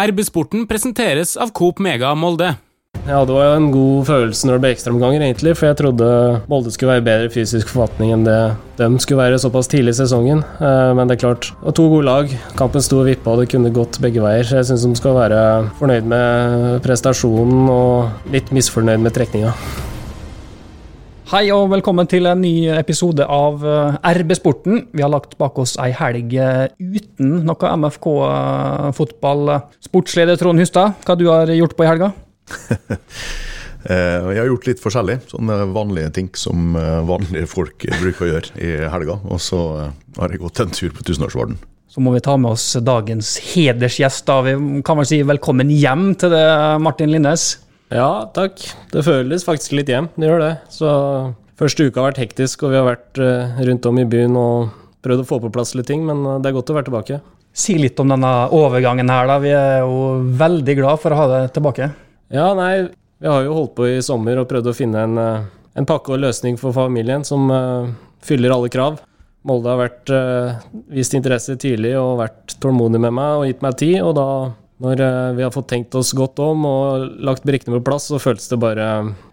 RB-sporten presenteres av Coop Mega Molde. Ja, det var en god følelse når det ble ekstraomganger, egentlig. For jeg trodde Molde skulle være bedre fysisk forfatning enn det de skulle være såpass tidlig i sesongen. Eh, Men det er klart, det to gode lag. Kampen sto og vippa, og det kunne gått begge veier. Så jeg syns de skal være fornøyd med prestasjonen og litt misfornøyd med trekninga. Hei og velkommen til en ny episode av eh, RB Sporten. Vi har lagt bak oss ei helg eh, uten noe MFK-fotball. Sportsleder Trond Hustad, hva du har gjort på i helga? Eh, Jeg har gjort litt forskjellig. Sånne vanlige ting som eh, vanlige folk bruker å gjøre i helga. Og så eh, har jeg gått en tur på Tusenårsvarden. Så må vi ta med oss dagens hedersgjest. da. Vi kan vel si velkommen hjem til det, Martin Linnes. Ja, takk. Det føles faktisk litt hjem, det gjør det. Så første uka har vært hektisk, og vi har vært eh, rundt om i byen og prøvd å få på plass litt ting, men eh, det er godt å være tilbake. Si litt om denne overgangen her, da. Vi er jo veldig glad for å ha deg tilbake. Ja, nei, vi har jo holdt på i sommer og prøvd å finne en, eh, en pakke og løsning for familien som uh, fyller alle krav. Molde har vært, uh, vist interesse tidlig og vært tålmodig med meg og gitt meg tid. Og da, når eh, vi har fått tenkt oss godt om og lagt brikkene på plass, så føltes det bare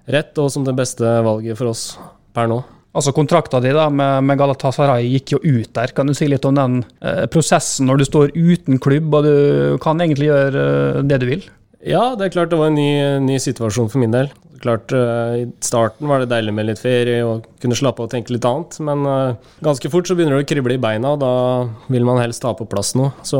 rett og som det beste valget for oss per nå. Altså Kontrakta di da med, med Galatasaray gikk jo ut der. Kan du si litt om den eh, prosessen når du står uten klubb og du kan egentlig gjøre eh, det du vil? Ja, det er klart det var en ny, ny situasjon for min del. Klart, eh, I starten var det deilig med litt ferie og kunne slappe av og tenke litt annet. Men eh, ganske fort så begynner det å krible i beina, og da vil man helst ha på plass noe. Så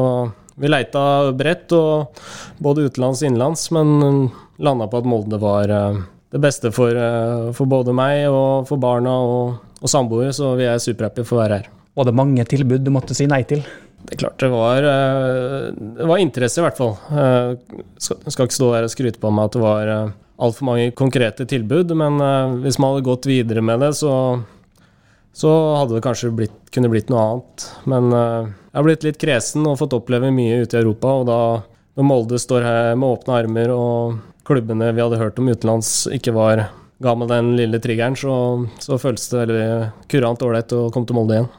vi leita bredt, og både utenlands og innenlands, men landa på at Molde var eh, det beste for, eh, for både meg og for barna og, og samboer, så vi er superhappy for å være her. Var det mange tilbud du måtte si nei til? Det er klart det var eh, Det var interesse, i hvert fall. Jeg Skal ikke stå her og skryte på meg at det var altfor mange konkrete tilbud, men hvis man hadde gått videre med det, så, så hadde det kanskje blitt, kunne blitt noe annet. Men eh, jeg har blitt litt kresen og fått oppleve mye ute i Europa, og da når Molde står her med åpne armer, og klubbene vi hadde hørt om utenlands, ikke var ga meg den lille triggeren, så, så føltes det veldig kurant ålreit å komme til Molde igjen.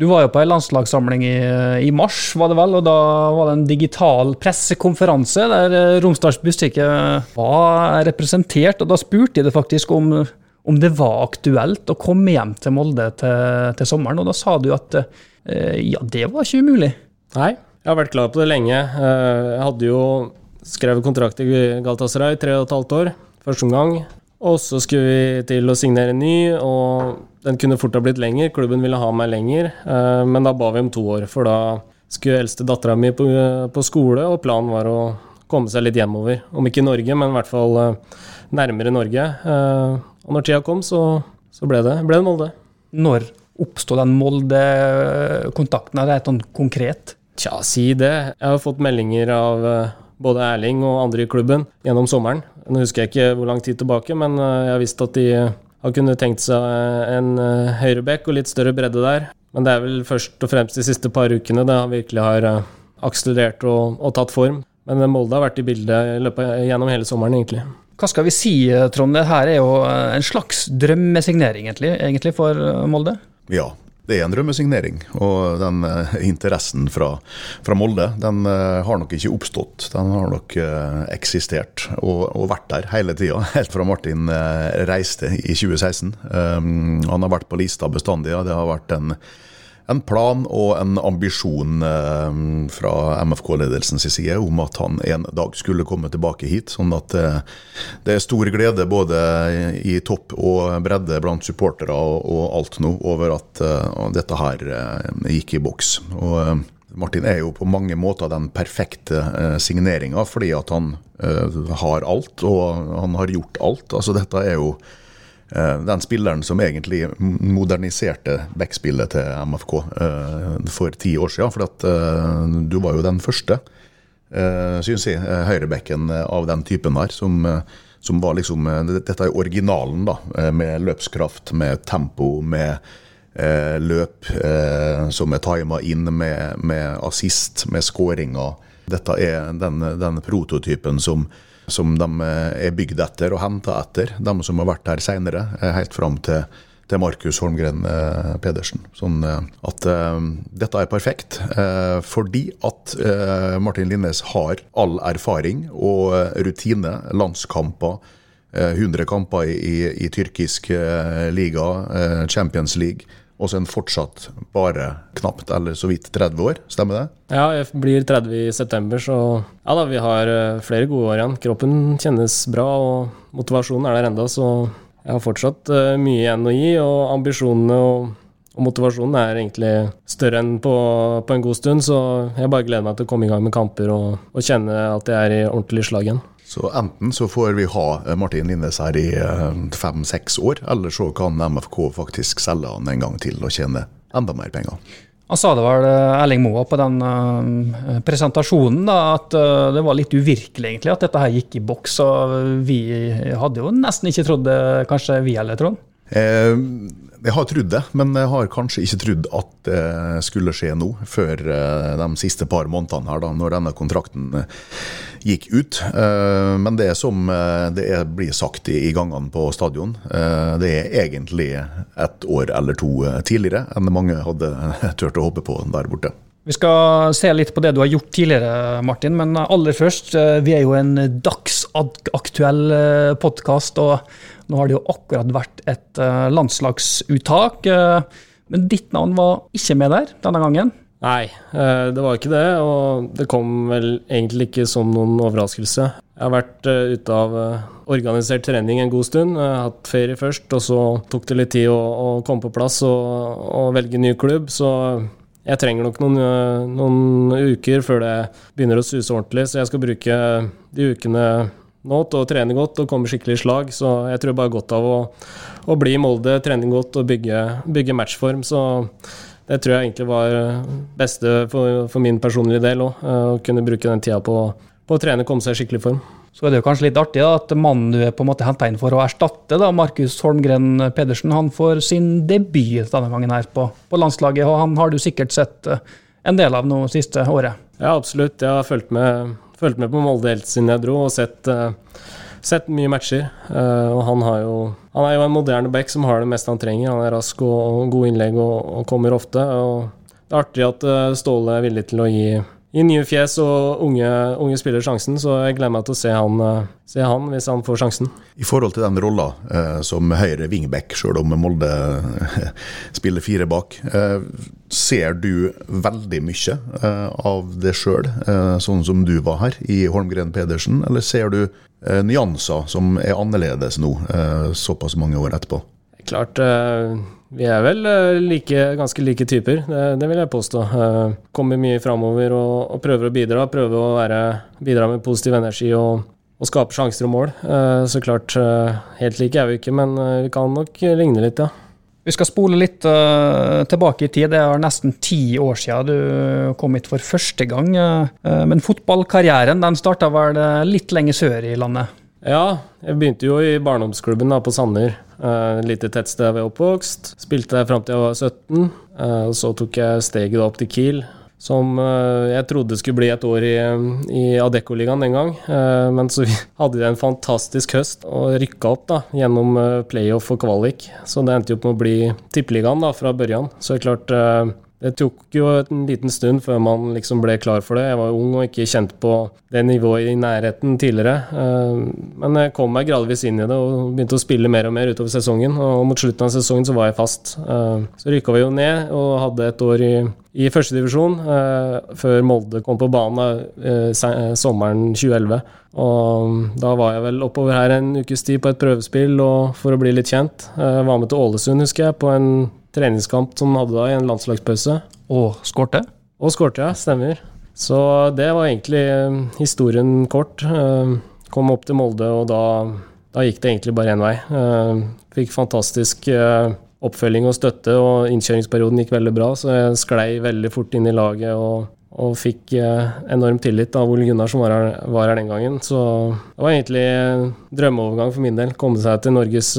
Du var jo på ei landslagssamling i, i mars, var det vel, og da var det en digital pressekonferanse der eh, Romsdals Bustikke var representert, og da spurte de det faktisk om, om det var aktuelt å komme hjem til Molde til, til sommeren, og da sa du at eh, ja, det var ikke umulig. Nei, jeg har vært klar på det lenge. Eh, Jeg hadde jo skrevet kontrakt i Galatasaray tre og et halvt år, første omgang. Og så skulle vi til å signere ny, og den kunne fort ha blitt lenger. Klubben ville ha meg lenger, eh, men da ba vi om to år, for da skulle eldste dattera mi på, på skole, og planen var å komme seg litt hjemover. Om ikke Norge, men i hvert fall eh, nærmere Norge. Og når tida kom, så, så ble det, ble det Molde. Når oppstod den Molde-kontakten? Er det sånn konkret? Tja, si det. Jeg har fått meldinger av eh, både Erling og andre i klubben gjennom sommeren. Nå husker jeg ikke hvor lang tid tilbake, men eh, jeg har visst at de har kunnet tenkt seg eh, en høyrebekk og litt større bredde der. Men det er vel først og fremst de siste par ukene det virkelig har akselerert og, og tatt form. Men Molde har vært i bildet gjennom hele sommeren, egentlig. Hva skal vi si, Trond? Det her er jo eh, en slags drømmesignering egentlig, egentlig for eh, Molde? Ja, det er en drømmesignering. Og den eh, interessen fra, fra Molde, den eh, har nok ikke oppstått. Den har nok eh, eksistert og, og vært der hele tida, helt fra Martin eh, reiste i 2016. Um, han har vært på lista bestandig, og det har vært en en plan og en ambisjon eh, fra MFK-ledelsens side om at han en dag skulle komme tilbake hit. Sånn at eh, det er stor glede både i topp og bredde blant supportere og, alt nå over at eh, dette her gikk i boks. Og Martin er jo på mange måter den perfekte signeringa, fordi at han har alt, og han har gjort alt. Altså Dette er jo den spilleren som egentlig moderniserte backspillet til MFK eh, for ti år siden. For at, eh, du var jo den første, syns jeg, eh, høyrebekken av den typen her. Som, eh, som var liksom eh, Dette er originalen, da. eh, Med løpskraft, med tempo, med eh, løp eh, som er tima inn, med, med assist, med skåringer. Dette er den, den prototypen som som de eh, er bygd etter og henta etter, de som har vært her seinere, helt fram til, til Markus Holmgren eh, Pedersen. Sånn eh, at eh, dette er perfekt, eh, fordi at eh, Martin Linnes har all erfaring og rutine, landskamper. eh, 100 kamper i, i, i tyrkisk eh, liga, eh, Champions League. Og så er han fortsatt bare knapt eller så vidt 30 år, stemmer det? Ja, jeg blir 30 i september, så ja da, vi har eh, flere gode år igjen. Kroppen kjennes bra, og motivasjonen er der enda, så jeg har fortsatt eh, mye igjen å gi, og ambisjonene og, og motivasjonen er egentlig større enn på, på en god stund, så jeg bare gleder meg til å komme i gang med kamper og, og kjenne at jeg er i ordentlig slag igjen. Så enten så får vi ha eh, Martin Linnes her i fem-seks år, eller så kan MFK faktisk selge han en gang til og tjene enda mer penger. Han sa det vel, eh, Erling Moa, på den eh, presentasjonen, da, at eh, det var litt uvirkelig egentlig at dette her gikk i boks. og Vi hadde jo nesten ikke trodd det, kanskje vi heller, Trond? Eh, jeg har trodd det, men jeg har kanskje ikke trodd at det skulle skje nå, før eh, de siste par månedene her, da, når denne kontrakten eh, gikk ut. Eh, men det er som eh, det er, blir sagt i, gangene på stadion, eh, det er egentlig et år eller to tidligere enn mange hadde turt å håpe på der borte. Vi skal se litt på det du har gjort tidligere, Martin, men aller først, vi er jo en dagsaktuell podkast, og nå har det jo akkurat vært et landslagsuttak. Men ditt navn var ikke med der denne gangen. Nei, eh, det var ikke det, og det kom vel egentlig ikke som noen overraskelse. Jeg har vært eh, ute av eh, organisert trening en god stund. Jeg har hatt ferie først, og så tok det litt tid å, å komme på plass og, og velge ny klubb. Så jeg trenger nok noen, noen uker før det begynner å suse ordentlig, så jeg skal bruke de ukene nå til å trene godt og komme skikkelig i slag. Så jeg tror bare godt av å, å bli i Molde, trene godt og bygge, bygge matchform. Så det tror jeg egentlig var beste for, for min personlige del òg. Å kunne bruke den tida på, på å trene, komme seg i skikkelig form. Så er det jo kanskje litt artig da, at mannen du er på en måte henta inn for å erstatte, da, Markus Holmgren Pedersen, han får sin debut denne gangen her på, på landslaget. og Han har du sikkert sett eh, en del av nå siste året. Ja, absolutt. Jeg har fulgt med, fulgt med på Molde helt siden jeg dro, og sett, uh, sett mye matcher. Uh, og han, har jo, han er jo en moderne back som har det meste han trenger. Han er rask og, og gode innlegg og, og, kommer ofte. og Det er artig at uh, Ståle er villig til å gi, gi nye fjes og unge, unge spiller sjansen, så jeg gleder meg til å se han, se han hvis han får sjansen. I forhold til den rolla eh, som høyre wingback, sjøl om Molde spiller fire bak, eh, ser du veldig mye eh, av det sjøl, sånn som du var her i Holmgren Pedersen, eller ser du nyanser som er annerledes nå, såpass mange år etterpå? Klart, vi er vel like, ganske like typer, det, det, vil jeg påstå. Kommer mye framover og, og, prøver å bidra. Prøver å være, bidra med positiv energi og, og skape sjanser og mål. Så klart, helt like er vi ikke, men vi kan nok ligne litt, ja. Vi skal spole litt tilbake i tid. Det er nesten ti år siden du kom hit for første gang. Men fotballkarrieren den starta vel litt lenger sør i landet? Ja, jeg begynte jo i barndomsklubben da, på Sanner. Et lite tettsted jeg var oppvokst. Spilte der fram til jeg var 17. og så tok jeg steget opp til Kiel som jeg trodde skulle bli et år i, i Adecco-ligaen den gang. Men så hadde de en fantastisk høst og rykka opp da, gjennom playoff og kvalik. Så det endte jo opp med å bli tippeligaen da, fra børjan. Så det er klart det tok jo en liten stund før man liksom ble klar for det. Jeg var jo ung og ikke kjent på det nivået i nærheten tidligere. Men jeg kom meg gradvis inn i det og begynte å spille mer og mer utover sesongen. Og mot slutten av sesongen så var jeg fast. Så rykka vi jo ned og hadde et år i, i førstedivisjon før Molde kom på banen sommeren 2011. Og da var jeg vel oppover her en ukes tid på et prøvespill og for å bli litt kjent. Jeg var med til Ålesund, husker jeg, på en treningskamp som han hadde da i en landslagspause. Og skårte? Og skårte, ja. Stemmer. Så det var egentlig historien kort. Kom opp til Molde, og da, da gikk det egentlig bare én vei. Fikk fantastisk oppfølging og støtte, og innkjøringsperioden gikk veldig bra, så jeg sklei veldig fort inn i laget og, og fikk enorm tillit av Ole Gunnar, som var her, var her, den gangen. Så det var egentlig drømmeovergang for min del. Komme seg til Norges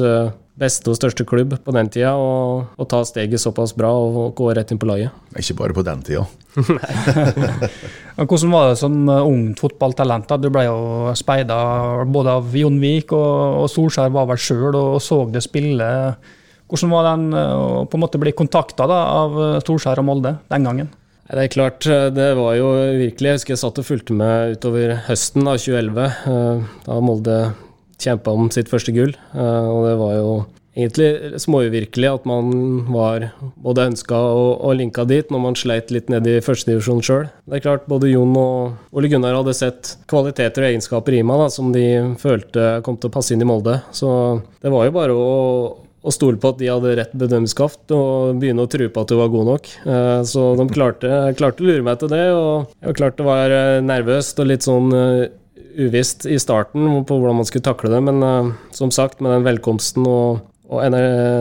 beste og største klubb på den tida, og, og, ta steget såpass bra og gå rett inn på laget. Ikke bare på den tida. Hvordan var det som ungt fotballtalent? Du ble jo speida både av Jon Vik og, og Solskjær var vel sjøl og så det spille. Hvordan var den å på en måte bli kontakta av Storskjær og Molde den gangen? Det er klart, det var jo virkelig Jeg husker jeg satt og fulgte med utover høsten av 2011, da Molde kjempa om sitt første gull. Og det var jo egentlig småuvirkelig at man var både ønska og, og, linka dit når man sleit litt ned i førstedivisjon sjøl. Det er klart både Jon og Ole Gunnar hadde sett kvaliteter og egenskaper i meg da, som de følte kom til å passe inn i Molde. Så det var jo bare å, å stole på at de hadde rett bedømmerskraft og begynne å true på at du var god nok. Eh, så de klarte, klarte, å lure meg til det, og jeg klart det var eh, nervøst og litt sånn eh, uvisst i starten på hvordan man skulle takle det, men som sagt, med den velkomsten og og,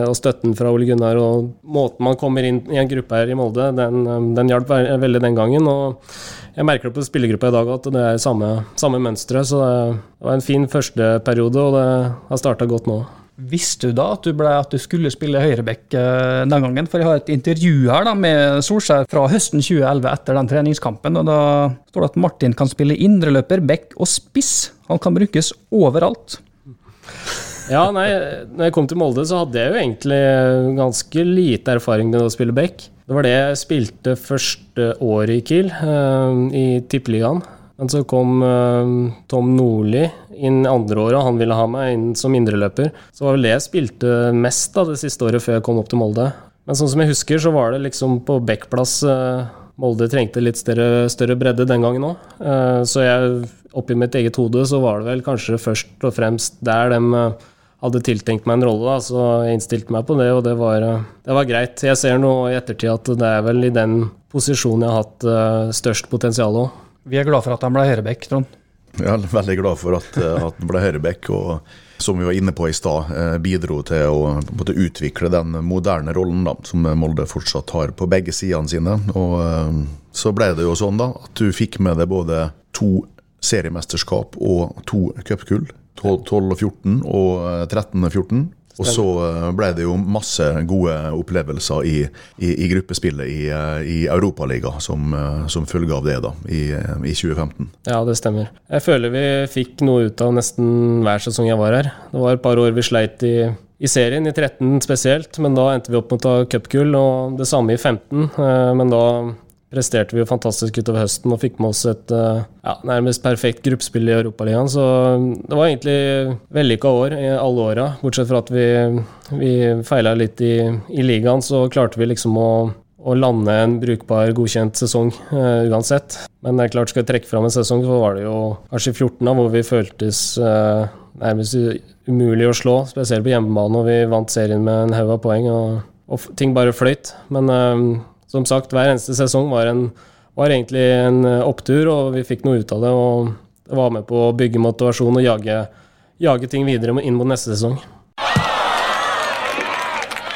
og, støtten fra Ole Gunnar og måten man kommer inn i en gruppe her i Molde, den, den hjalp veldig den gangen. Og jeg merker det på spillergruppa i dag at det er samme, samme mønstre. Så det var en fin første periode, og det har starta godt nå. Visste du da at du, ble, at du skulle spille høyreback eh, den gangen? For jeg har et intervju her da med Solskjær fra høsten 2011 etter den treningskampen. og Da står det at Martin kan spille indreløper, back og spiss. Han kan brukes overalt. Ja, nei, når jeg kom til Molde, så hadde jeg jo egentlig ganske lite erfaring med å spille back. Det var det jeg spilte første året i Kiel, uh, i Tippeligaen. Men så kom uh, Tom Nordli inn andre året, han ville ha meg inn som indreløper. Så var vel det jeg spilte mest da, det siste året før jeg kom opp til Molde. Men sånn som jeg husker, så var det liksom på backplass uh, Molde trengte litt større, større bredde den gangen òg. Så jeg, oppi mitt eget hode, så var det vel kanskje først og fremst der de hadde tiltenkt meg en rolle, da, så jeg innstilte meg på det, og det var, det var, greit. Jeg ser nå i ettertid at det er vel i den posisjonen jeg har hatt størst potensial òg. Vi er glad for at han ble Hørebekk, Trond. Ja, veldig glad for at, eh, at han ble høyrebekk, og som vi var inne på i stad, eh, bidro til å måte, utvikle den moderne rollen da, som Molde fortsatt har på begge sidene sine. Og så ble det jo sånn da, at du fikk med deg både to seriemesterskap og to cupkull. 12 og 14 og 13 og 14. Og så eh, ble det jo masse gode opplevelser i, i, i gruppespillet i, eh, i Europaligaen som, eh, som følge av det da, i, i, 2015. Ja, det stemmer. Jeg føler vi fikk noe ut av nesten hver sesong jeg var her. Det var et par år vi sleit i, i serien, i 13 spesielt, men da endte vi opp med å ta cupgull, og det samme i 15. Men da presterte vi jo fantastisk utover høsten og fikk med oss et eh, ja, nærmest perfekt gruppespill i Europaligaen. Så det var egentlig vellykka år i alle åra. Bortsett fra at vi, vi feila litt i, i, ligaen, så klarte vi liksom å, å lande en brukbar, godkjent sesong uh, uansett. Men det er klart, skal vi trekke fram en sesong, så var det jo kanskje 14 av hvor vi føltes uh, nærmest umulig å slå, spesielt på hjemmebane, og vi vant serien med en haug av poeng. og, og ting bare fløyt. Men uh, som sagt, hver eneste sesong var, en, var egentlig en eh, opptur, og vi fikk noe ut av det. Og var med på å bygge motivasjon og jage, jage ting videre inn mot neste sesong.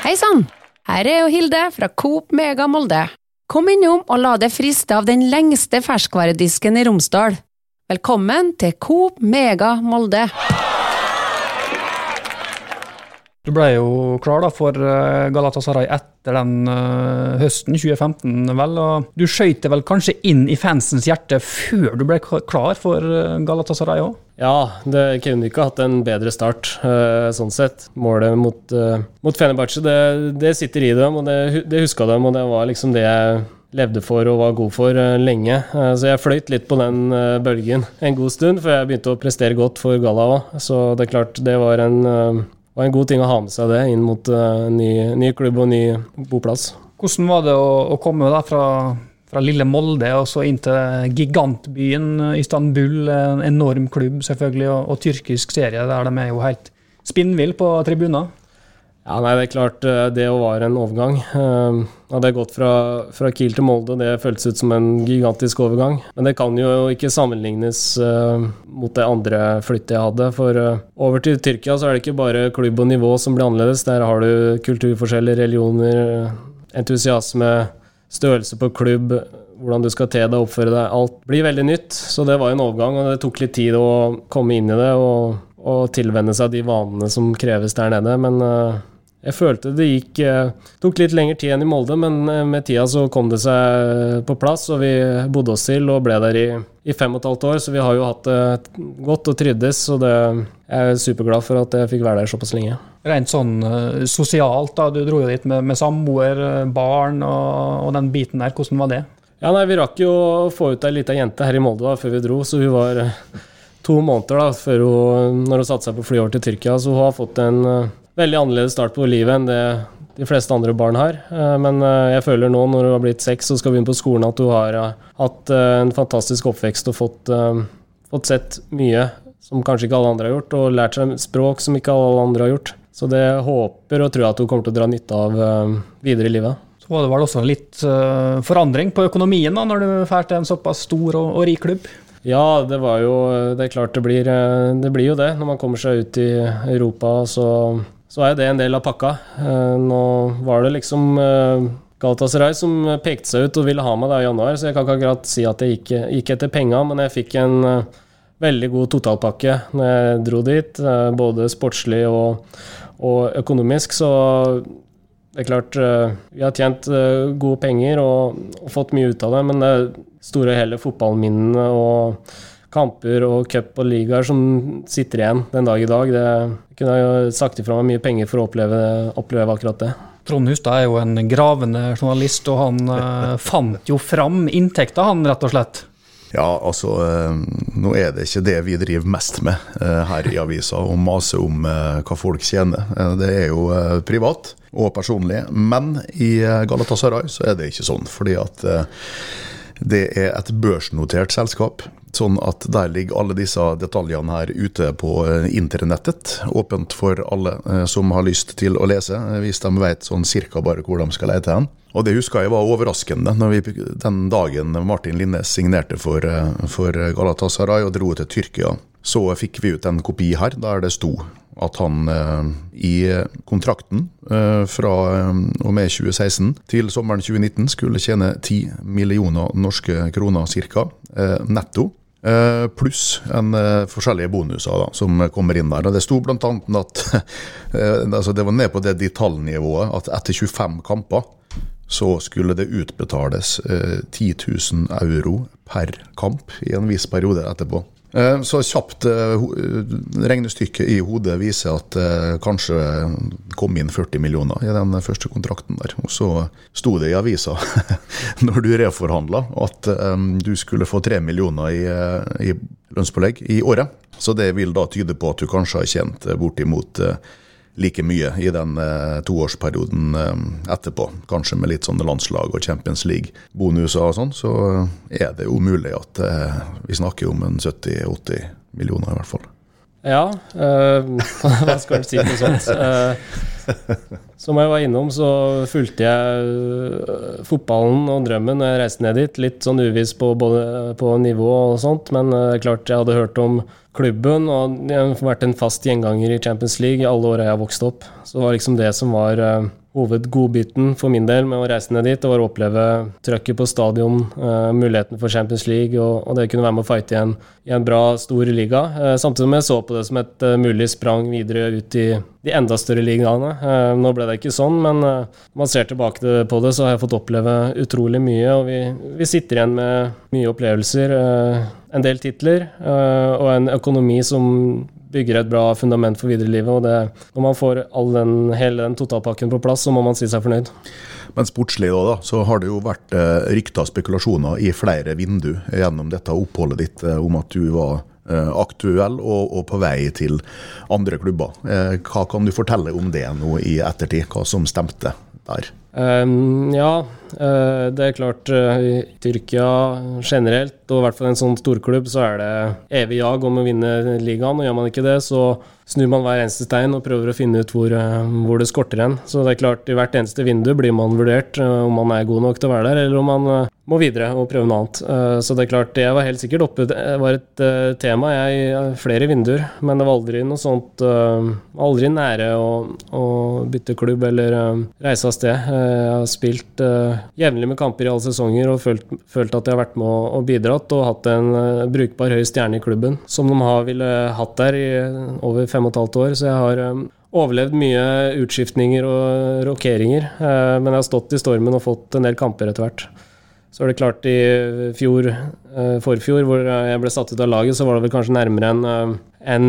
Hei sann! Her er jo Hilde fra Coop Mega Molde. Kom innom og la deg friste av den lengste ferskvaredisken i Romsdal. Velkommen til Coop Mega Molde. Du ble jo klar da for eh, Galatasaray etter den uh, høsten 2015, vel. og Du skøyt det vel kanskje inn i fansens hjerte før du ble klar for uh, Galatasaray òg? Ja, det kunne ikke hatt en bedre start, uh, sånn sett. Målet mot, mot Fenerbahçe, det, det, sitter i dem, og det, det huska dem, og det var liksom det jeg levde for og var god for lenge. Så jeg fløyt litt på den bølgen en god stund før jeg begynte å prestere godt for Galla òg. Så det er klart, det var en var en god ting å ha med seg det inn mot uh, ny, ny, klubb og ny boplass. Hvordan var det å, å komme da fra, fra, lille Molde og så inn til gigantbyen Istanbul, en enorm klubb selvfølgelig, og, og tyrkisk serie der de er jo helt spinnville på tribuner? Ja, nei, det er klart det det var en overgang. Hadde jeg gått fra, fra, Kiel til Molde, det føltes ut som en gigantisk overgang. Men det kan jo ikke sammenlignes uh, mot det andre flyttet jeg hadde. For over til Tyrkia så er det ikke bare klubb og nivå som blir annerledes. Der har du kulturforskjeller, religioner, entusiasme, størrelse på klubb, hvordan du skal te deg, oppføre deg. Alt blir veldig nytt. Så det var en overgang, og det tok litt tid å komme inn i det. og og tilvenne seg de vanene som kreves der nede. Men jeg følte det gikk eh, tok litt lengre tid enn i Molde, men eh, med tida så kom det seg på plass, og vi bodde oss til og ble der i, i fem og et halvt år. Så vi har jo hatt det godt og tryddes, så det, jeg er superglad for at jeg fikk være der såpass lenge. Rent sånn uh, sosialt, da. Du dro jo dit med, med samboer, barn og, og, den biten der. Hvordan var det? Ja, nei, Vi rakk jo å få ut ei lita jente her i Molde da, før vi dro, så hun var to måneder da, før hun, når hun satte seg på flyet over til Tyrkia. Så hun har fått en veldig annerledes start på livet enn det de fleste andre barn har. Uh, men uh, jeg føler nå, når hun har blitt seks og skal begynne på skolen, at hun har hatt en fantastisk oppvekst og fått, fått, sett mye som kanskje ikke alle andre har gjort, og lært seg språk som ikke alle andre har gjort. Så det håper og tror jeg at hun kommer til å dra nytte av videre i livet. Så var det vel også litt forandring på økonomien da, når du drar til en såpass stor og, og rik klubb? Ja, det var jo Det er klart det blir, det blir jo det. Når man kommer seg ut i Europa, så, så er det en del av pakka. Eh, nå var det liksom eh, Galatasaray som pekte seg ut og ville ha meg da i januar, så jeg kan ikke akkurat si at jeg gikk, gikk etter penga, men jeg fikk en eh, veldig god totalpakke når jeg dro dit, både sportslig og, og økonomisk. Så det er klart, vi har tjent gode penger og, og, fått mye ut av det, men det store hele fotballminnene og kamper og cup og ligaer som sitter igjen den dag i dag. Det kunne jeg jo sagt ifra meg mye penger for å oppleve, oppleve akkurat det. Trond Hustad er jo en gravende journalist, og han eh, fant jo fram inntekta, han, rett og slett. Ja, altså uh, Nå er det ikke det vi driver mest med uh, her i avisa, å mase om hva folk tjener. det er jo privat og personlig. Men i Galatasaray så er det ikke sånn, fordi at det er et børsnotert selskap. Sånn at der ligger alle disse detaljene her ute på eh, internettet. Åpent for alle eh, som har lyst til å lese, eh, hvis de vet sånn cirka bare hvor de skal lete hen. Og det husker jeg var overraskende vi, den dagen Martin Linnes signerte for, for Galatasaray og dro til Tyrkia. Så fikk vi ut en kopi her der det sto at han eh, i kontrakten eh, fra eh, og med 2016 til sommeren 2019 skulle tjene 10 millioner norske kroner ca. netto. Pluss en forskjellige bonuser da, som kommer inn der. Og Det sto bl.a. at altså det var ned på det detaljnivået at etter 25 kamper så skulle det utbetales 10 000 euro per kamp i en viss periode etterpå. Eh, så kjapt eh, regnestykket i hodet viser at det eh, kanskje kom inn 40 millioner i den første kontrakten der. Og så sto det i avisa når du reforhandla at du skulle få 3 millioner i, i lønnspålegg i året. Så det vil da tyde på at du kanskje har tjent bortimot like mye i den eh, toårsperioden eh, etterpå. Kanskje med litt sånne landslag og Champions League-bonuser og sånn, så er det jo mulig at eh, vi snakker om en 70-80 millioner i hvert fall. Ja, uh, hva skal en si til sånt? Uh, som jeg var innom, så fulgte jeg uh, fotballen og drømmen når jeg reiste ned dit. Litt sånn uviss på, både på nivå og sånt, men klart jeg hadde hørt om klubben, og jeg har vært en fast gjenganger i Champions League i alle åra jeg har vokst opp. Så det var liksom det som var hovedgodbiten for min del med å reise ned dit, det var å oppleve trøkket på stadion, uh, muligheten for Champions League, og, og det kunne være med å fighte i en, i en bra, stor liga. Uh, samtidig som jeg så på det som et uh, mulig sprang videre ut i de enda større ligaene. nå ble det ikke sånn, men når man ser tilbake på det, så har jeg fått oppleve utrolig mye, og vi, vi sitter igjen med mye opplevelser. en del titler og en økonomi som bygger et bra fundament for videre livet. Og det, når man får den, hele den totalpakken på plass, så må man si seg fornøyd. Men sportslig da, så har det jo vært eh, rykter og spekulasjoner i flere vindu gjennom dette oppholdet ditt eh, om at du var eh, aktuell og, og, på vei til andre klubber. Eh, hva kan du fortelle om det nå i ettertid, hva som stemte der? Um, ja, uh, det er klart uh, I Tyrkia generelt, og i hvert fall en sånn storklubb, så er det evig jag om å vinne ligaen. og Gjør man ikke det, så snur man hver eneste stein og prøver å finne ut hvor, uh, hvor det skorter hen. Så det er klart, i hvert eneste vindu blir man vurdert om man er god nok til å være der, eller om man må videre og prøve noe annet. Så det er klart, det var helt sikkert oppe Det var et tema jeg flere vinduer, men det var aldri noe sånt Aldri nære å, å bytte klubb eller reise av sted. Jeg har spilt uh, jevnlig med kamper i alle sesonger og følt, følt, at jeg har vært med og, bidratt og hatt en uh, brukbar høy stjerne i klubben, som de har ville hatt der i over fem og et halvt år. Så jeg har overlevd mye utskiftninger og rokeringer, men jeg har stått i stormen og fått en del kamper etter hvert. Så er det klart, i fjor, forfjor, hvor jeg ble satt ut av laget, så var det vel kanskje nærmere enn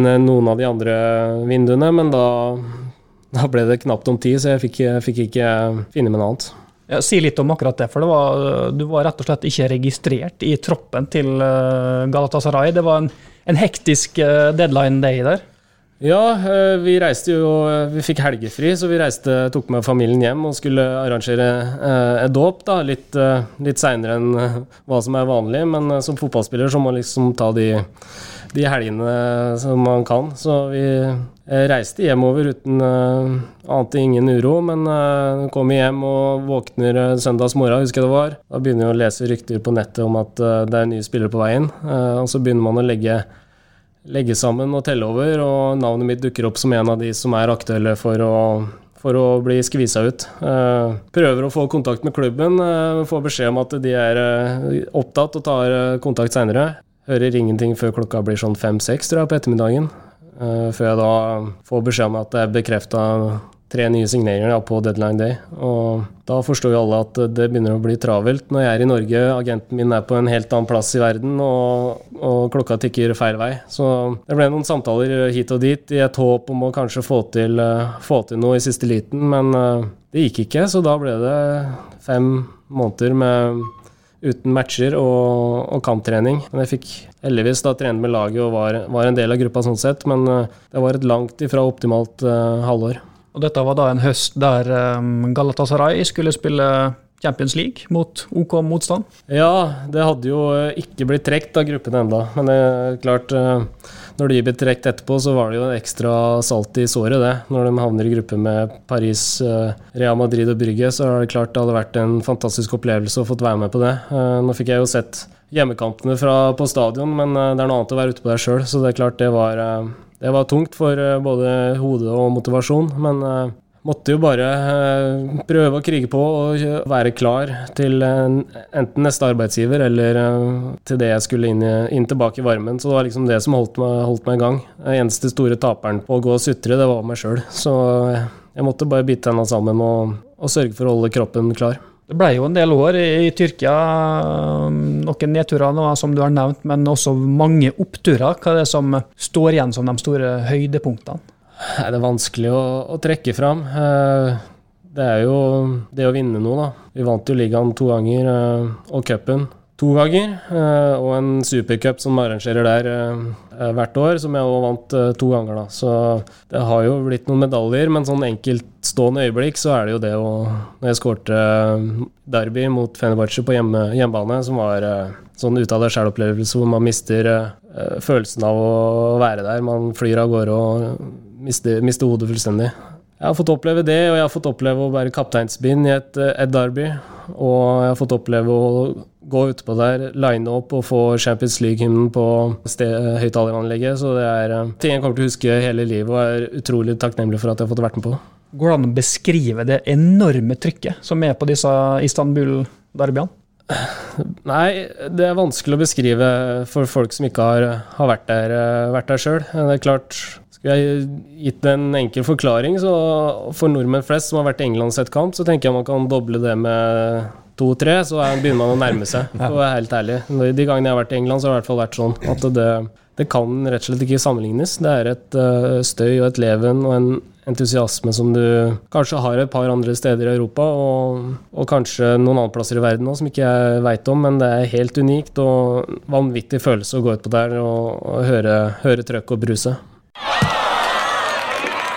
en noen av de andre vinduene, men da da ble det knapt om tid, så jeg fikk, fikk ikke finne med noe annet. Ja, si litt om akkurat det, for det var, du var rett og slett ikke registrert i troppen til Galatasaray. Det var en, en hektisk deadline day der? Ja, eh, vi reiste jo eh, Vi fikk helgefri, så vi reiste, tok med familien hjem og skulle arrangere eh, et dåp. da, Litt, litt seinere enn hva som er vanlig, men som fotballspiller så må man liksom ta de, de helgene som man kan. Så vi reiste hjemover uten ante ingen uro, men kom hjem og våkner søndags morgen, husker jeg det var. Da begynner jeg å lese rykter på nettet om at det er nye spillere på veien, og så begynner man å legge legge sammen og telle over, og navnet mitt dukker opp som en av de som er aktuelle for å, for å bli skvisa ut. Uh, prøver å få kontakt med klubben, uh, får beskjed om at de er uh, opptatt og tar kontakt seinere. Hører ingenting før klokka blir sånn fem-seks på ettermiddagen. Før jeg da får beskjed om at det er bekrefta tre nye signeringer på deadline day. Og da forstår jo alle at det begynner å bli travelt. Når jeg er i Norge, agenten min er på en helt annen plass i verden, og, og klokka tikker feil vei. Så det ble noen samtaler hit og dit i et håp om å kanskje få til, uh, få til noe i siste liten, men uh, det gikk ikke. Så da ble det fem måneder med uten matcher og, og, kamptrening. Men jeg fikk heldigvis da trene med laget og var, var, en del av gruppa sånn sett, men uh, det var et langt ifra optimalt halvår. Og dette var da en høst der um, Galatasaray skulle spille Champions League mot OK motstand? Ja, det hadde jo eh, ikke blitt trukket av gruppen enda. Men det er klart, eh, når de ble trukket etterpå, så var det jo ekstra salt i såret, det. Når de havner i gruppe med Paris, eh, Real Madrid og Brygge, så er det klart det hadde vært en fantastisk opplevelse å fått være med på det. Nå fikk jeg jo sett hjemmekampene fra, på stadion, men det er noe annet å være ute på der sjøl, så det er klart det var det var tungt for eh, både hode og motivasjon, men måtte jo bare uh, prøve å krige på og være klar til uh, enten neste arbeidsgiver eller til det jeg skulle inn, inn, tilbake i varmen. Så det var liksom det som holdt meg, holdt meg i gang. Den eneste store taperen på å gå og sutre, det var meg sjøl. Så jeg måtte bare bite tenna sammen og, og sørge for å holde kroppen klar. Det ble jo en del år i, Tyrkia. Noen nedturer, noe som du har nevnt, men også mange oppturer. Hva er det som står igjen som de store høydepunktene? Det er vanskelig å, å trekke fram. Eh, det er jo det å vinne noe, da. Vi vant jo ligaen to ganger, eh, og cupen to ganger. Eh, og en supercup som arrangerer der hvert år, som jeg òg vant to ganger. da. Så det har jo blitt noen medaljer, men sånn enkeltstående øyeblikk så er det jo det å Når jeg skårte derby mot Fenerbahçe på hjemme, hjemmebane, som var sånn ut av det sjæl-opplevelse hvor man mister følelsen av å være der. Man flyr av gårde og mister, miste hodet fullstendig. Jeg har fått oppleve det, og jeg har fått oppleve å være kapteinsbind i et, et derby. Og jeg har fått oppleve å gå utpå der, line opp og få Champions League-hymnen på høyttaleranlegget. Så det er uh, ting jeg kommer til å huske hele livet og er utrolig takknemlig for at jeg har fått vært med på. Går det an å beskrive det enorme trykket som er på disse Istanbul-derbyene? Nei, det er vanskelig å beskrive for folk som ikke har, har vært der, uh, vært der sjøl. Det er klart, skulle har gitt en enkel forklaring, så for nordmenn flest som har vært i England og sett kamp, så tenker jeg man kan doble det med to-tre, så begynner man å nærme seg. For å være helt ærlig. De gangene jeg har vært i England, så har det i hvert fall vært sånn at det, det kan rett og slett ikke sammenlignes. Det er et uh, støy og et leven og en entusiasme som du kanskje har et par andre steder i Europa, og, og kanskje noen andre plasser i verden òg som ikke jeg veit om, men det er helt unikt og vanvittig følelse å gå ut på der og, og høre, høre trøkk og bruse.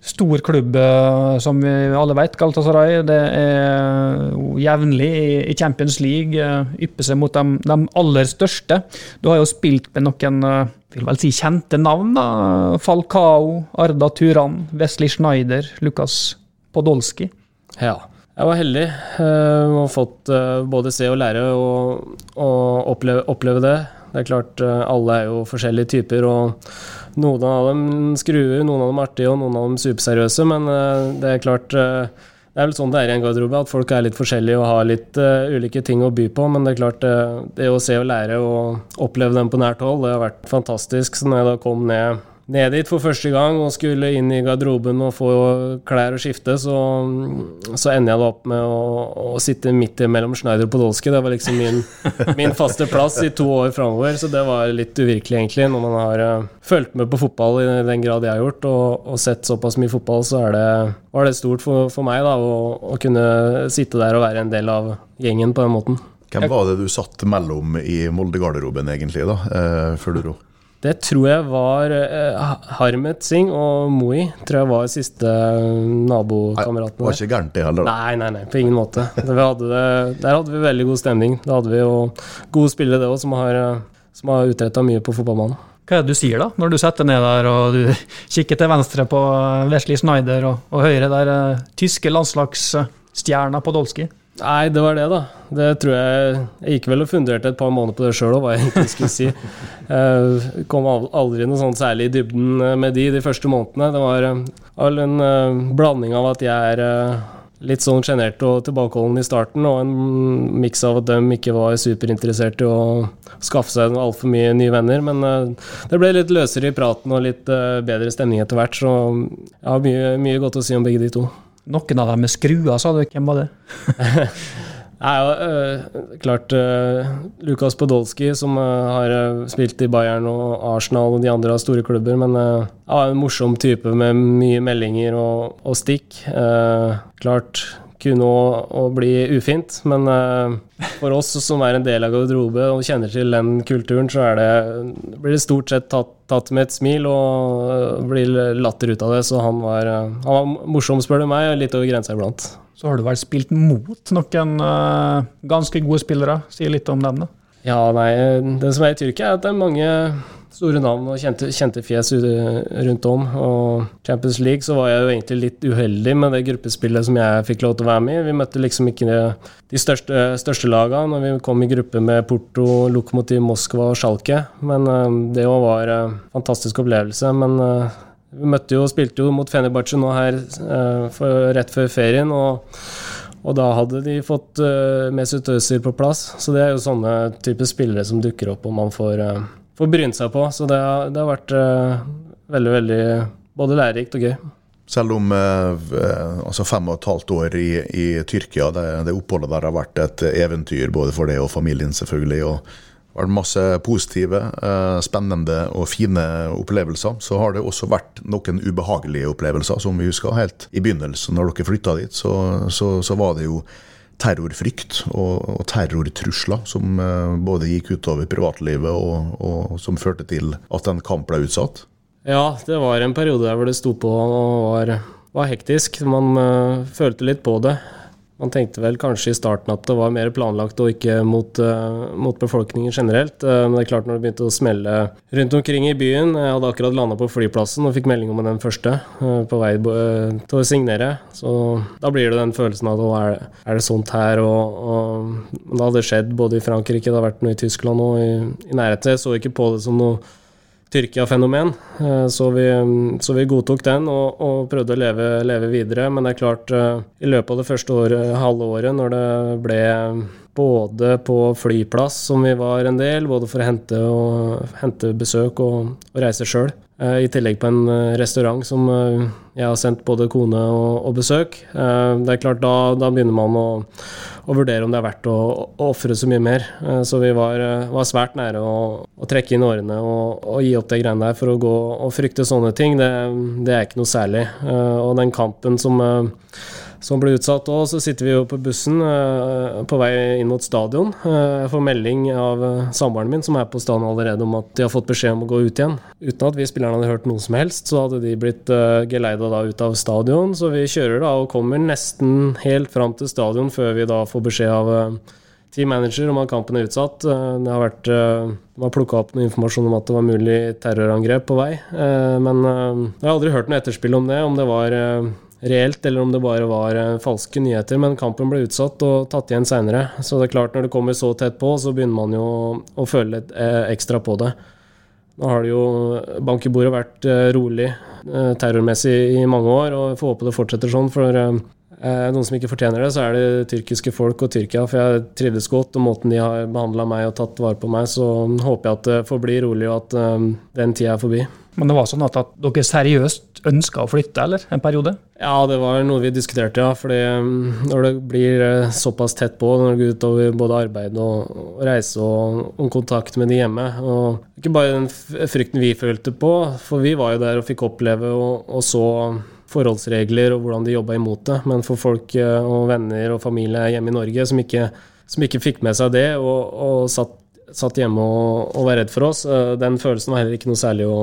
Stor klubb, eh, som vi alle vet, Galatasaray. Det er jevnlig i Champions League, eh, ypper seg mot de, de, aller største. Du har jo spilt med noen eh, vil vel si kjente navn. da. Falcao, Arda Turan, Wesley Schneider, Lukas Podolski. Ja. Jeg var heldig og har fått både se og lære og oppleve, oppleve, det. Det er klart, alle er jo forskjellige typer, og noen av dem skruer, noen av dem artige og noen av dem superseriøse, men det er klart det er vel sånn det er i en garderobe, at folk er litt forskjellige og har litt uh, ulike ting å by på. Men det er klart, det, det å se og lære og oppleve dem på nært hold, det har vært fantastisk. Så når jeg da kom ned ned dit for første gang og skulle inn i garderoben og få klær og skifte, så, så ender jeg da opp med å, å sitte midt mellom Schneider og Podolsky. Det var liksom min, min faste plass i to år framover, så det var litt uvirkelig, egentlig. Når man har uh, fulgt med på fotball i den grad jeg har gjort, og, og sett såpass mye fotball, så det, var det stort for, for meg da, å, å kunne sitte der og være en del av gjengen på den måten. Hvem var det du satt mellom i Molde-garderoben, egentlig, da, eh, før du dro? Det tror jeg var uh, Harmet Singh og Moi. Tror jeg var siste nabokameratene. Var ikke gærent, det heller? Nei, nei, nei, på ingen måte. Hadde det, der hadde vi veldig god stemning. Da hadde vi jo gode spillere, det òg, som har, som har utretta mye på fotballbanen. Hva er det du sier da, når du setter ned der og du kikker til venstre på Wesley Snyder, og, og høyre der tyske landslagsstjerna Podolsky? Nei, det var det, da. Det tror jeg Jeg gikk vel og funderte et par måneder på det sjøl òg, hva jeg egentlig skulle si. Jeg kom aldri noe sånn særlig i dybden med de de første månedene. Det var vel en blanding av at jeg er litt sånn sjenert og tilbakeholden i starten, og en miks av at de ikke var superinteressert i å skaffe seg altfor mye nye venner. Men det ble litt løsere i praten og litt bedre stemning etter hvert, så jeg har mye, mye godt å si om begge de to. Noen av dem er skruer, sa du. Hvem var det? Nei, ja, øh, klart øh, Lukas Podolsky, som øh, har spilt i Bayern og Arsenal og de andre store klubber. Men ja, en morsom type med mye meldinger og, og stikk. klart kunne å, bli ufint, men for oss som er en del av garderobe og kjenner til den kulturen, så det, blir det stort sett tatt, tatt, med et smil og blir latter ut av det. Så han var, han var morsom, spør du meg, og litt over grensa iblant. Så har du vel spilt mot noen uh, ganske gode spillere. Si litt om dem, da. Ja, nei, det som er i Tyrkia, er at det er mange store navn og kjente, kjente, fjes rundt om. Og Champions League så var jeg jo egentlig litt uheldig med det gruppespillet som jeg fikk lov til å være med i. Vi møtte liksom ikke de største, største lagene når vi kom i gruppe med Porto, Lokomotiv Moskva og Schalke. Men uh, det òg var en fantastisk opplevelse. Men uh, vi møtte jo og spilte jo mot Fenerbahçe nå her for, rett før ferien. og og da hadde de fått uh, Mesut Özil på plass. Så det er jo sånne typer spillere som dukker opp og man får, uh, får bryne seg på. Så det har, det har vært uh, veldig, veldig både lærerikt og gøy. Selv om altså fem og et halvt år i, i Tyrkia, det, det, oppholdet der har vært et eventyr både for deg og familien, selvfølgelig. og det vært masse positive, spennende og fine opplevelser. Så har det også vært noen ubehagelige opplevelser, som vi husker helt i begynnelsen. Når dere flytta dit, så, så, så var det jo terrorfrykt og, og terrortrusler som uh, både gikk utover privatlivet og, og, som førte til at en kamp ble utsatt? Ja, det var en periode der hvor det sto på og var, var hektisk. Man uh, følte litt på det. Man tenkte vel kanskje i starten at det var mer planlagt og ikke mot, uh, mot befolkningen generelt. Uh, men det er klart når det begynte å smelle rundt omkring i byen Jeg hadde akkurat landa på flyplassen og fikk melding om den første på vei til å signere. Så da blir det den følelsen av at er, er, det sånt her? Og, og, det hadde skjedd både i Frankrike, det har vært noe i Tyskland og i, i nærheten. Jeg så ikke på det som noe Tyrkia-fenomen. Eh, så, så, vi godtok den og, og prøvde å leve, leve, videre. Men det er klart, eh, i løpet av det første året, halve året, når det ble både på flyplass, som vi var en del, både for å hente, og, hente besøk og, og reise sjøl, i tillegg på en restaurant som jeg har sendt både kone og, og besøk. Det er klart, da, da begynner man å å, vurdere om det er verdt å, å ofre så mye mer. Eh, så vi var, eh, var svært nære å, å, trekke inn årene og, og, gi opp de greiene der for å gå og frykte sånne ting. Det, det er ikke noe særlig. Eh, og den kampen som som ble utsatt Og Så sitter vi jo på bussen uh, på vei inn mot stadion. Jeg får melding av uh, samboeren min, som er på stadion allerede, om at de har fått beskjed om å gå ut igjen. Uten at vi spillerne hadde hørt noe som helst, så hadde de blitt geleida da ut av stadion. Så vi kjører da og kommer nesten helt fram til stadion før vi da får beskjed av team manager om at kampen er utsatt. Det har vært de har plukka opp noe informasjon om at det var mulig terrorangrep på vei. Men jeg har aldri hørt noe etterspill om det, om det var reelt, eller om det bare var eh, falske nyheter. Men kampen ble utsatt og tatt igjen seinere. Så det er klart, når det kommer så tett på, så begynner man jo å føle litt eh, ekstra på det. Nå har det jo bank i bordet vært eh, rolig terrormessig i mange år, og jeg får håpe det fortsetter sånn. For noen som ikke fortjener det, så er det tyrkiske folk og Tyrkia. For jeg trivdes godt, og måten de har behandla meg og tatt vare på meg, så håper jeg at det får bli rolig, og at den tida er forbi. Men det var sånn at, at dere seriøst ønska å flytte, eller? En periode? Ja, det var noe vi diskuterte, ja. Fordi um, når det blir eh, såpass tett på, når det går utover både arbeid og reise og, og, kontakt med de hjemme Og ikke bare den frykten vi følte på, for vi var jo der og fikk oppleve og, og så forholdsregler og hvordan de jobba imot det. Men for folk eh, og venner og familie hjemme i Norge som ikke, som ikke fikk med seg det, og, og satt, satt, hjemme og, og, var redd for oss, eh, den følelsen var heller ikke noe særlig å,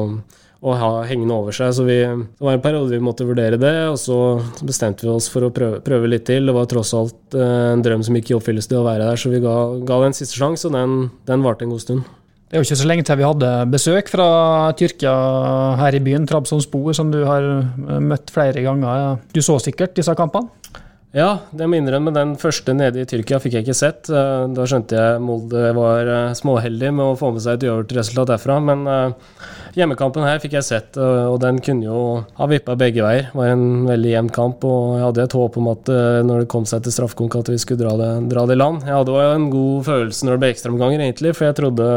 å ha hengende over seg. Så vi, det var en periode vi måtte vurdere det, og så bestemte vi oss for å prøve, prøve litt til. Det var tross alt eh, en drøm som gikk i oppfyllelse, til å være der, så vi ga, ga det siste sjanse, og den, den varte en god stund. Det er jo ikke så lenge til vi hadde besøk fra Tyrkia her i byen, Trabzonspor, som du har eh, møtt flere ganger. Du så sikkert disse kampene? Ja, det må innrømme. Den første nede i Tyrkia fikk jeg ikke sett. Eh, da skjønte jeg Molde var eh, småheldig med å få med seg et uavgjort resultat derfra. Men hjemmekampen her fikk jeg sett, og den kunne jo ha vippa begge veier. Det var en veldig jevn kamp, og jeg hadde et håp om at når det kom seg til straffekonk, at vi skulle dra det, dra det i land. Jeg hadde jo en god følelse når det ble ekstraomganger, egentlig, for jeg trodde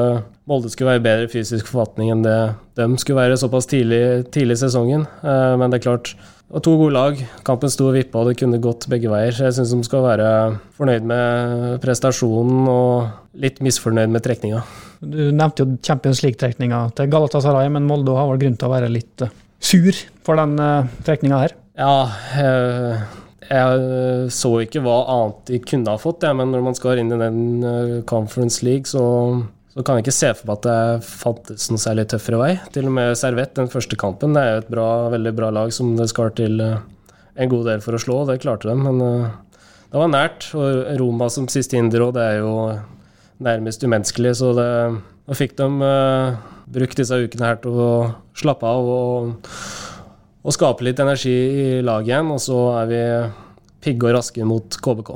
Molde skulle være i bedre fysisk forfatning enn det de skulle være såpass tidlig, i sesongen. Eh, men det er klart, var to gode lag. Kampen sto og vippa, og det kunne gått begge veier. Så jeg syns de skal være fornøyd med prestasjonen og litt misfornøyd med trekninga. Du nevnte jo Champions League-trekninga til Galatasaray, men Molde har vel grunn til å være litt eh, sur for den uh, trekninga her? Ja, jeg, jeg så ikke hva annet de kunne ha fått, ja, men når man skal inn i den Conference League, så så kan jeg ikke se for meg at det fantes noen særlig tøffere vei. Til og med Servett, den første kampen, det er jo et bra, veldig bra lag som det skal til eh, en god del for å slå. og Det klarte de, men eh, det var nært. Og Roma som siste hinder òg, det er jo nærmest umenneskelig. Så det, da fikk de uh, brukt disse ukene her til å slappe av og, og skape litt energi i laget igjen. Og så er vi pigge og raske mot KBK.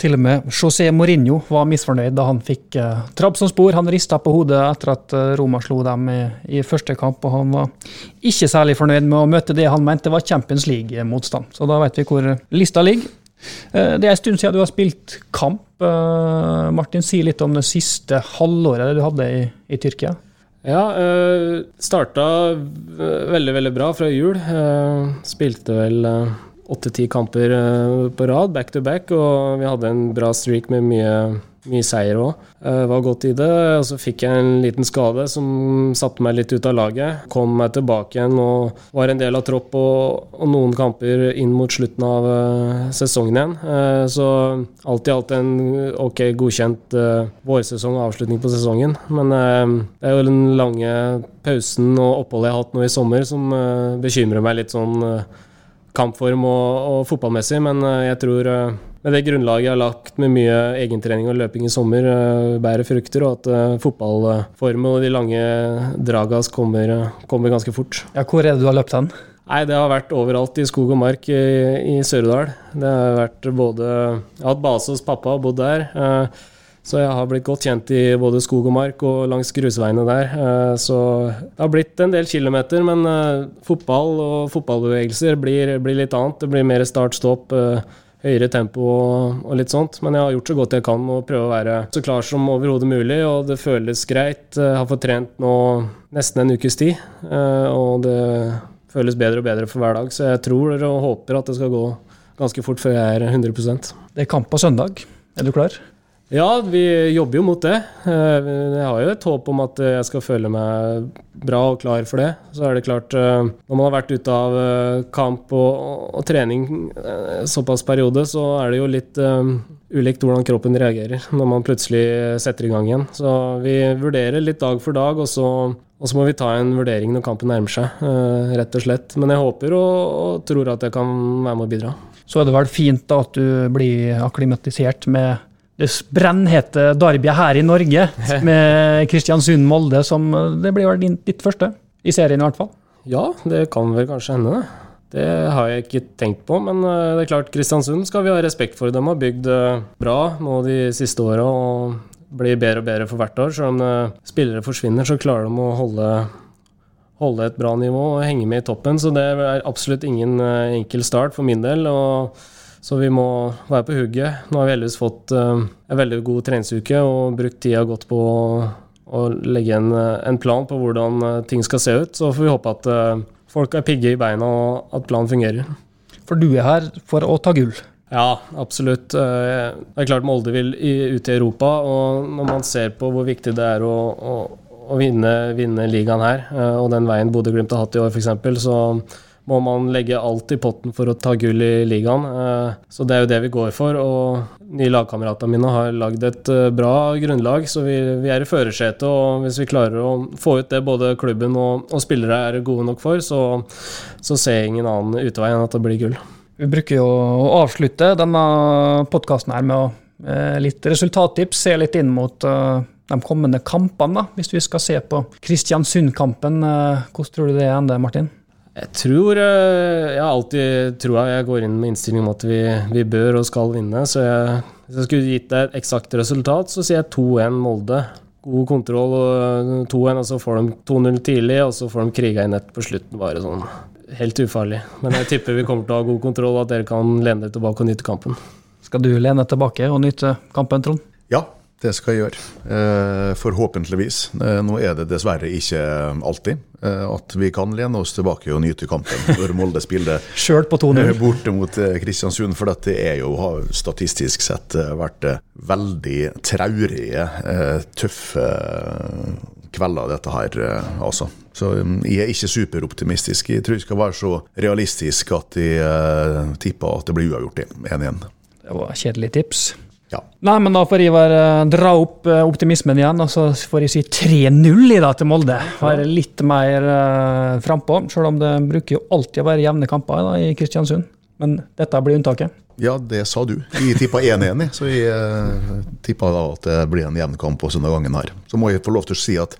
Til og med José Mourinho var misfornøyd da han fikk uh, spor. Han rista på hodet etter at uh, Roma slo dem i, i, første kamp, og han var ikke særlig fornøyd med å møte det han mente var Champions League-motstand. Så da vet vi hvor lista ligger. Uh, det er en stund siden du har spilt kamp. Uh, Martin, si litt om det siste halvåret du hadde i, i Tyrkia. Ja, uh, starta veldig, veldig bra fra jul. spilte vel åtte-ti kamper eh, på rad, back to back, og vi hadde en bra streak med mye, mye seier òg. Uh, var godt i det. Og så fikk jeg en liten skade som satte meg litt ut av laget. Kom meg tilbake igjen og var en del av tropp og, og noen kamper inn mot slutten av uh, sesongen igjen. Så alt i alt en ok godkjent vårsesong og avslutning på sesongen. Men det er jo den lange pausen og oppholdet jeg har hatt nå i sommer som bekymrer meg litt sånn kampform og, og, fotballmessig, men eh, jeg tror eh, med det grunnlaget jeg har lagt med mye egentrening og løping i sommer, eh, bærer frukter, og at fotballformen og de lange dragas kommer, kommer, ganske fort. Ja, Hvor er det du har løpt hen? Nei, Det har vært overalt i skog og mark i, i Sør-Odal. Det har vært både Jeg har hatt base hos pappa og bodd der. Så jeg har blitt godt kjent i både skog og mark og langs grusveiene der. Eh, så det har blitt en del kilometer, men eh, fotball og fotballbevegelser blir, blir litt annet. Det blir mer start-stopp, eh, høyere tempo og litt sånt. Men jeg har gjort så godt jeg kan og prøve å være så klar som overhodet mulig, og det føles greit. Jeg har fått trent nå nesten en ukes tid, og det føles bedre og bedre for hver dag. Så jeg tror og håper at det skal gå ganske fort før jeg er 100% Det er kamp på søndag. Er du klar? Ja, vi jobber jo mot det. Eh, jeg har jo et håp om at jeg skal føle meg bra og klar for det. Så er det klart, eh, når man har vært ute av eh, kamp og, og trening såpass periode, så er det jo litt um, ulikt hvordan kroppen reagerer når man plutselig setter i gang igjen. Så vi vurderer litt dag for dag, og så, og så må vi ta en vurdering når kampen nærmer seg, rett og slett. Men jeg håper og, og tror at jeg kan være med å bidra. Så er det vel fint da at du blir akklimatisert med det brennhete derbyet her i Norge, med Kristiansund-Molde, som det blir vel ditt første i serien i hvert fall? Ja, det kan vel kanskje hende, det. Det har jeg ikke tenkt på, men eh, det er klart Kristiansund skal vi ha respekt for. De har bygd eh, bra nå de siste åra og blir bedre og bedre for hvert år. Selv om eh, spillere forsvinner, så klarer de å holde, holde et bra nivå og henge med i toppen. Så det er absolutt ingen enkel start for min del. og Så vi må være på hugget. Nå har vi heldigvis fått uh, en veldig god treningsuke og brukt tida godt på å, legge en, en, plan på hvordan ting skal se ut. Så får vi håpe at folk er pigge i beina og at planen fungerer. For du er her for å ta gull? Ja, absolutt. Det er klart Molde vil ut i Europa, og når man ser på hvor viktig det er å, å å vinne, vinne, ligaen her, eh, og den veien Bodø-Glimt har hatt i år f.eks., så må man legge alt i potten for å ta gull i ligaen. Eh, så det er jo det vi går for. Og nye lagkameratene mine har lagd et eh, bra grunnlag, så vi, vi er i førersetet. Og hvis vi klarer å få ut det både klubben og, og spillere er gode nok for, så, så ser jeg ingen annen utvei enn at det blir gull. Vi bruker jo å avslutte denne podkasten her med å, eh, litt resultattips, se litt inn mot de kommende kampene, da, hvis vi skal se på Kristiansund-kampen. Hvordan tror du det ender, Martin? Jeg tror eh, Jeg har alltid troa jeg går inn med innstilling om at vi, vi, bør og skal vinne. Så jeg, hvis jeg skulle gitt deg et eksakt resultat, så sier jeg 2-1 Molde. God kontroll og 2-1, og så får de 2-0 tidlig, og så får de kriga inn ett på slutten. Bare sånn helt ufarlig. Men jeg tipper vi kommer til å ha god kontroll, og at dere kan lene dere tilbake og nyte kampen. Skal du lene tilbake og nyte kampen, Trond? Ja, det skal jeg gjøre. Eh, forhåpentligvis. Eh, nå er det dessverre ikke alltid eh, at vi kan lene oss tilbake og nyte kampen når Molde spiller Selv på 2-0. borte mot Kristiansund. For dette er jo, har statistisk sett vært veldig traurige, tøffe kvelder, dette her, altså. Så mm, jeg er ikke superoptimistisk. Jeg tror jeg skal være så realistisk at jeg tipper at det blir uavgjort 1-1. Det var kjedelig tips. Ja. Nei, men da får Ivar dra opp eh, optimismen igjen, og så får jeg si 3-0 i dag til Molde. Være litt mer uh, frampå, selv om det bruker jo alltid å være jevne kamper da, i Kristiansund. Men dette blir unntaket. Ja, det sa du. Vi tippa 1-1, så vi uh, tippa at det blir en jevn kamp også denne gangen her. Så må jeg få lov til å si at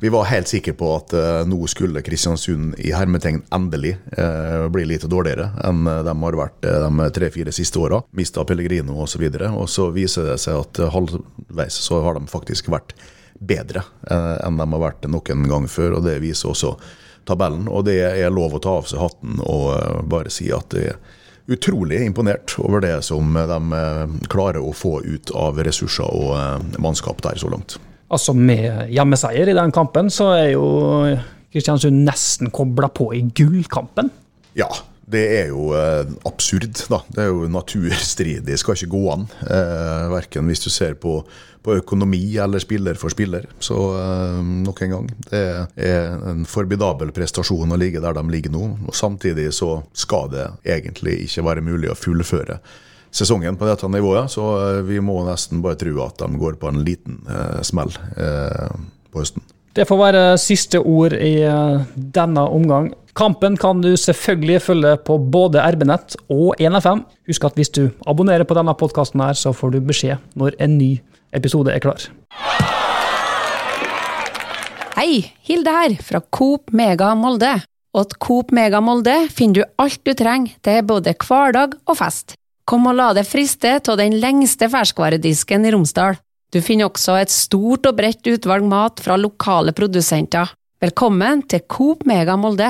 vi var helt sikre på at uh, nå skulle Kristiansund i hermetegn endelig uh, bli litt dårligere enn de har vært uh, de tre-fire siste åra. Mista Pellegrino osv. Og, så og så viser det seg at halvveis så har de faktisk vært bedre enn de har vært noen gang før, og det viser også tabellen. Og det er lov å ta av seg hatten og bare si at det er utrolig imponert over det som de klarer å få ut av ressurser og mannskap der så langt. Altså Med hjemmeseier i den kampen, så er jo Kristiansund nesten kobla på i gullkampen. Ja, det er jo eh, absurd, da. Det er jo naturstridig. Skal ikke gå an. Eh, verken hvis du ser på, på, økonomi eller spiller for spiller. Så eh, nok en gang, det er en formidabel prestasjon å ligge der de ligger nå. Og Samtidig så skal det egentlig ikke være mulig å fullføre sesongen på dette nivået. Så eh, vi må nesten bare tro at de går på en liten eh, smell eh, på høsten. Det får være siste ord i eh, denne omgang. Kampen kan du selvfølgelig følge på både RB-nett og 1FM. Husk at hvis du abonnerer på denne podkasten, så får du beskjed når en ny episode er klar. Hei, Hilde her, fra Coop Mega Molde. Og til Coop Mega Molde finner du alt du trenger til både hverdag og fest. Kom og la deg friste av den lengste ferskvaredisken i Romsdal. Du finner også et stort og bredt utvalg mat fra lokale produsenter. Velkommen til Coop Mega Molde!